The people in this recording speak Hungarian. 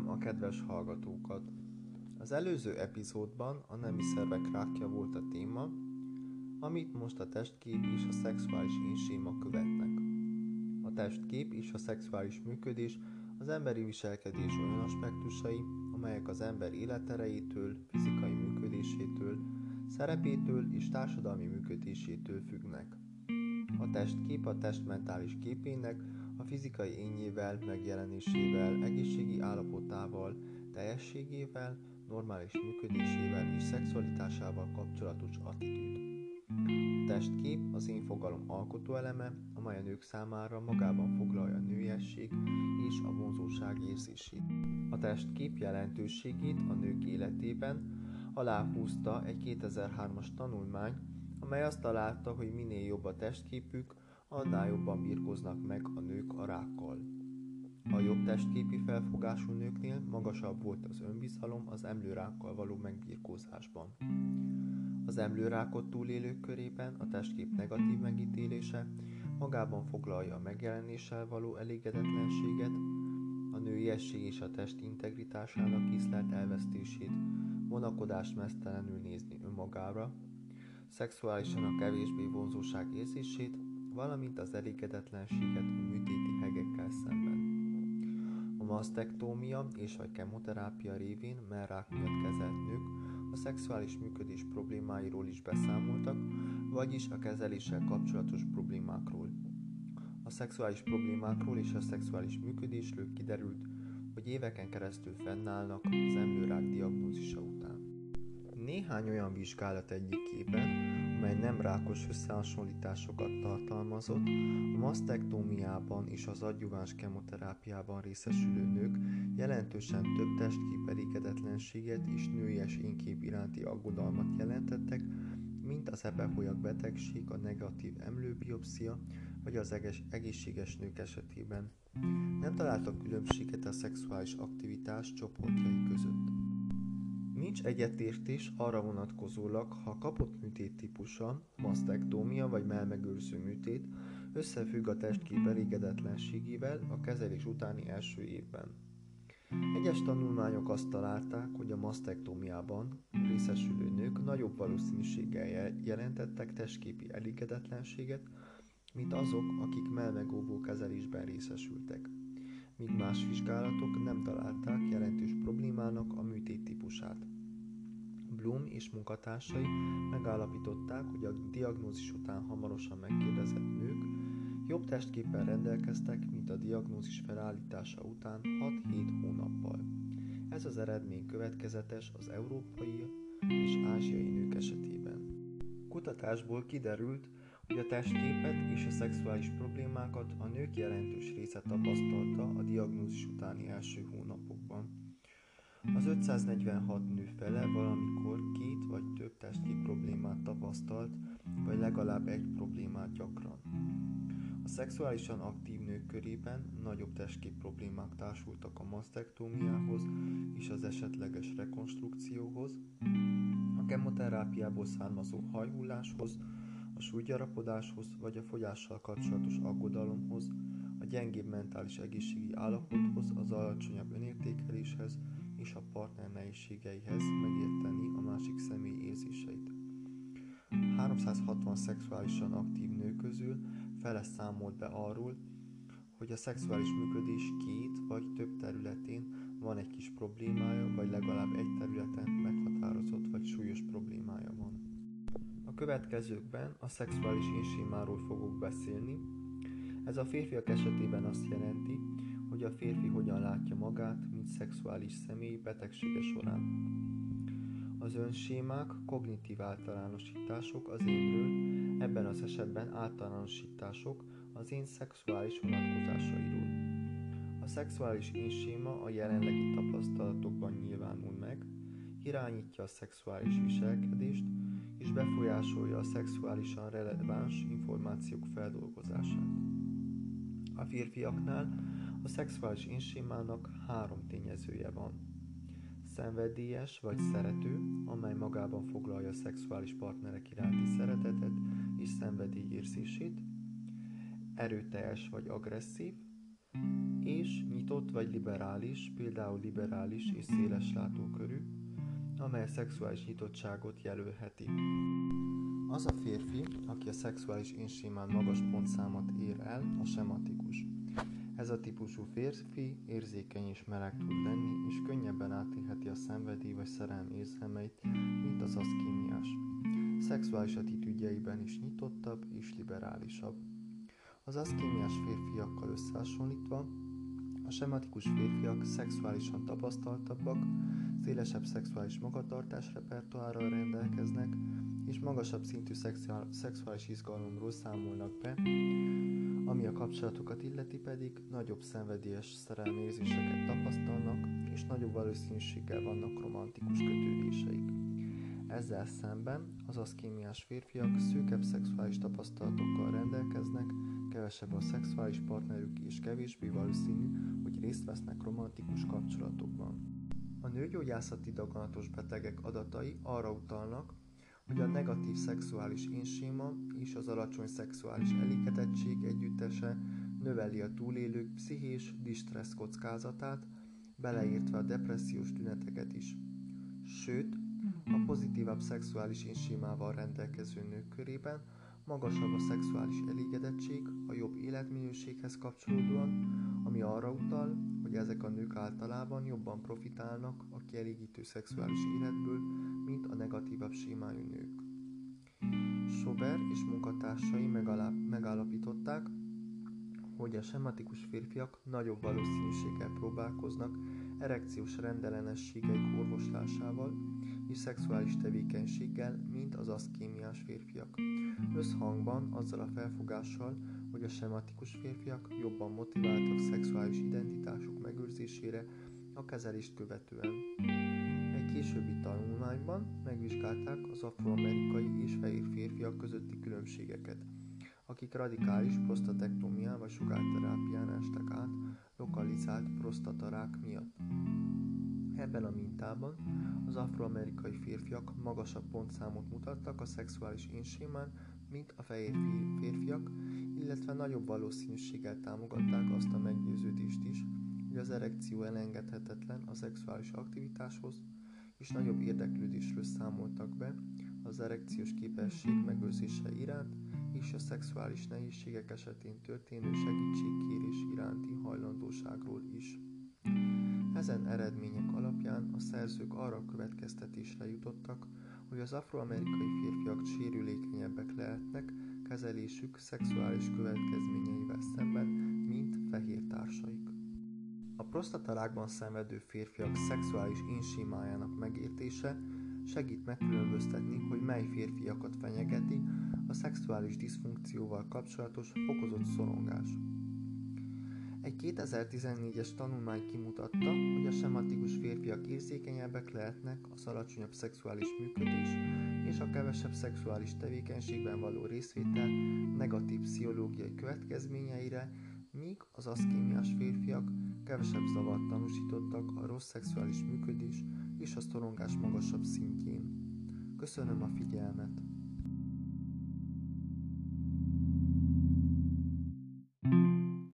Üdvözlöm a kedves hallgatókat! Az előző epizódban a nemi szervek rákja volt a téma, amit most a testkép és a szexuális inséma követnek. A testkép és a szexuális működés az emberi viselkedés olyan aspektusai, amelyek az ember életerejétől, fizikai működésétől, szerepétől és társadalmi működésétől függnek. A testkép a test mentális képének, a fizikai ényével, megjelenésével, egészségi állapotával, teljességével, normális működésével és szexualitásával kapcsolatos attitűd. A testkép az én fogalom alkotóeleme, amely a nők számára magában foglalja a nőiesség és a vonzóság érzését. A testkép jelentőségét a nők életében aláhúzta egy 2003-as tanulmány, amely azt találta, hogy minél jobb a testképük, annál jobban birkoznak meg a nők a rákkal. A jobb testképi felfogású nőknél magasabb volt az önbizalom az emlőrákkal való megbirkózásban. Az emlőrákot túlélők körében a testkép negatív megítélése magában foglalja a megjelenéssel való elégedetlenséget, a nőiesség és a test integritásának iszlelt elvesztését, vonakodást mesztelenül nézni önmagára, szexuálisan a kevésbé vonzóság érzését, valamint az elégedetlenséget a műtéti hegekkel szemben. A masztektómia és a kemoterápia révén merrák miatt kezelt nők a szexuális működés problémáiról is beszámoltak, vagyis a kezeléssel kapcsolatos problémákról. A szexuális problémákról és a szexuális működésről kiderült, hogy éveken keresztül fennállnak az emlőrák diagnózisa. Néhány olyan vizsgálat egyikében, mely nem rákos összehasonlításokat tartalmazott, a masztektómiában és az adjuváns kemoterápiában részesülő nők jelentősen több testkép elégedetlenséget és nőies énkép iránti aggodalmat jelentettek, mint az epeholyak betegség, a negatív emlőbiopszia vagy az egészséges nők esetében. Nem találtak különbséget a szexuális aktivitás csoportjai között. Nincs egyetértés arra vonatkozólag, ha kapott műtét típusa, masztektómia vagy melmegőrző műtét összefügg a testkép elégedetlenségével a kezelés utáni első évben. Egyes tanulmányok azt találták, hogy a masztektómiában részesülő nők nagyobb valószínűséggel jelentettek testképi elégedetlenséget, mint azok, akik melmegóvó kezelésben részesültek míg más vizsgálatok nem találták jelentős problémának a műtét típusát. Bloom és munkatársai megállapították, hogy a diagnózis után hamarosan megkérdezett nők jobb testképpen rendelkeztek, mint a diagnózis felállítása után 6-7 hónappal. Ez az eredmény következetes az európai és ázsiai nők esetében. Kutatásból kiderült, hogy a testképet és a szexuális problémákat a nők jelentős része tapasztalta a diagnózis utáni első hónapokban. Az 546 nő fele valamikor két vagy több testkép problémát tapasztalt, vagy legalább egy problémát gyakran. A szexuálisan aktív nők körében nagyobb testkép problémák társultak a masztektómiához és az esetleges rekonstrukcióhoz, a kemoterápiából származó hajhulláshoz, a súlygyarapodáshoz vagy a fogyással kapcsolatos aggodalomhoz, a gyengébb mentális egészségi állapothoz, az alacsonyabb önértékeléshez és a partner nehézségeihez megérteni a másik személy érzéseit. 360 szexuálisan aktív nő közül fele számolt be arról, hogy a szexuális működés két vagy több területén van egy kis problémája, vagy legalább egy területen meghatározott vagy súlyos problémája van következőkben a szexuális insémáról fogok beszélni. Ez a férfiak esetében azt jelenti, hogy a férfi hogyan látja magát, mint szexuális személy betegsége során. Az önsémák kognitív általánosítások az énről, ebben az esetben általánosítások az én szexuális vonatkozásairól. A szexuális inséma a jelenlegi tapasztalatokban nyilvánul meg, irányítja a szexuális viselkedést, és befolyásolja a szexuálisan releváns információk feldolgozását. A férfiaknál a szexuális insémának három tényezője van. Szenvedélyes vagy szerető, amely magában foglalja a szexuális partnerek iránti szeretetet és szenvedélyérzését, erőteljes vagy agresszív, és nyitott vagy liberális, például liberális és széles látókörű, amely a szexuális nyitottságot jelölheti. Az a férfi, aki a szexuális énsémán magas pontszámot ér el, a sematikus. Ez a típusú férfi érzékeny és meleg tud lenni, és könnyebben átélheti a szenvedély vagy szerelmi érzelmeit, mint az aszkémiás. Szexuális attitűdjeiben is nyitottabb és liberálisabb. Az aszkémiás férfiakkal összehasonlítva a sematikus férfiak szexuálisan tapasztaltabbak, szélesebb szexuális magatartás repertoárral rendelkeznek, és magasabb szintű szexuális izgalomról számolnak be, ami a kapcsolatokat illeti pedig nagyobb szenvedélyes szerelmérzéseket tapasztalnak, és nagyobb valószínűséggel vannak romantikus kötődéseik. Ezzel szemben az aszkémiás férfiak szűkebb szexuális tapasztalatokkal rendelkeznek, kevesebb a szexuális partnerük és kevésbé valószínű, hogy részt vesznek romantikus kapcsolatokban. A nőgyógyászati daganatos betegek adatai arra utalnak, hogy a negatív szexuális énséma és az alacsony szexuális elégedettség együttese növeli a túlélők pszichés distressz kockázatát, beleértve a depressziós tüneteket is. Sőt, a pozitívabb szexuális énsémával rendelkező nők körében magasabb a szexuális elégedettség a jobb életminőséghez kapcsolódóan, ami arra utal, hogy ezek a nők általában jobban profitálnak a kielégítő szexuális életből, mint a negatívabb sémájú nők. Sober és munkatársai megállapították, hogy a sematikus férfiak nagyobb valószínűséggel próbálkoznak erekciós rendellenességeik orvoslásával és szexuális tevékenységgel, mint az aszkémiás férfiak. Összhangban azzal a felfogással, hogy a sematikus férfiak jobban motiváltak szexuális identitásuk megőrzésére a kezelést követően. Egy későbbi tanulmányban megvizsgálták az afroamerikai és fehér férfiak közötti különbségeket, akik radikális prostatektomián vagy sugárterápián estek át lokalizált prostatarák miatt. Ebben a mintában az afroamerikai férfiak magasabb pontszámot mutattak a szexuális énsémán, mint a fehér férfiak, illetve nagyobb valószínűséggel támogatták azt a meggyőződést is, hogy az erekció elengedhetetlen a szexuális aktivitáshoz, és nagyobb érdeklődésről számoltak be az erekciós képesség megőrzése iránt, és a szexuális nehézségek esetén történő segítségkérés iránti hajlandóságról is. Ezen eredmények alapján a szerzők arra a következtetésre jutottak, hogy az afroamerikai férfiak sérülékenyebbek lehetnek kezelésük szexuális következményeivel szemben, mint fehér társaik. A prostatarákban szenvedő férfiak szexuális insimájának megértése segít megkülönböztetni, hogy mely férfiakat fenyegeti a szexuális diszfunkcióval kapcsolatos fokozott szorongás. Egy 2014-es tanulmány kimutatta, hogy a sematikus férfiak érzékenyebbek lehetnek az alacsonyabb szexuális működés és a kevesebb szexuális tevékenységben való részvétel negatív pszichológiai következményeire, míg az aszkémiás férfiak kevesebb zavart tanúsítottak a rossz szexuális működés és a szorongás magasabb szintjén. Köszönöm a figyelmet!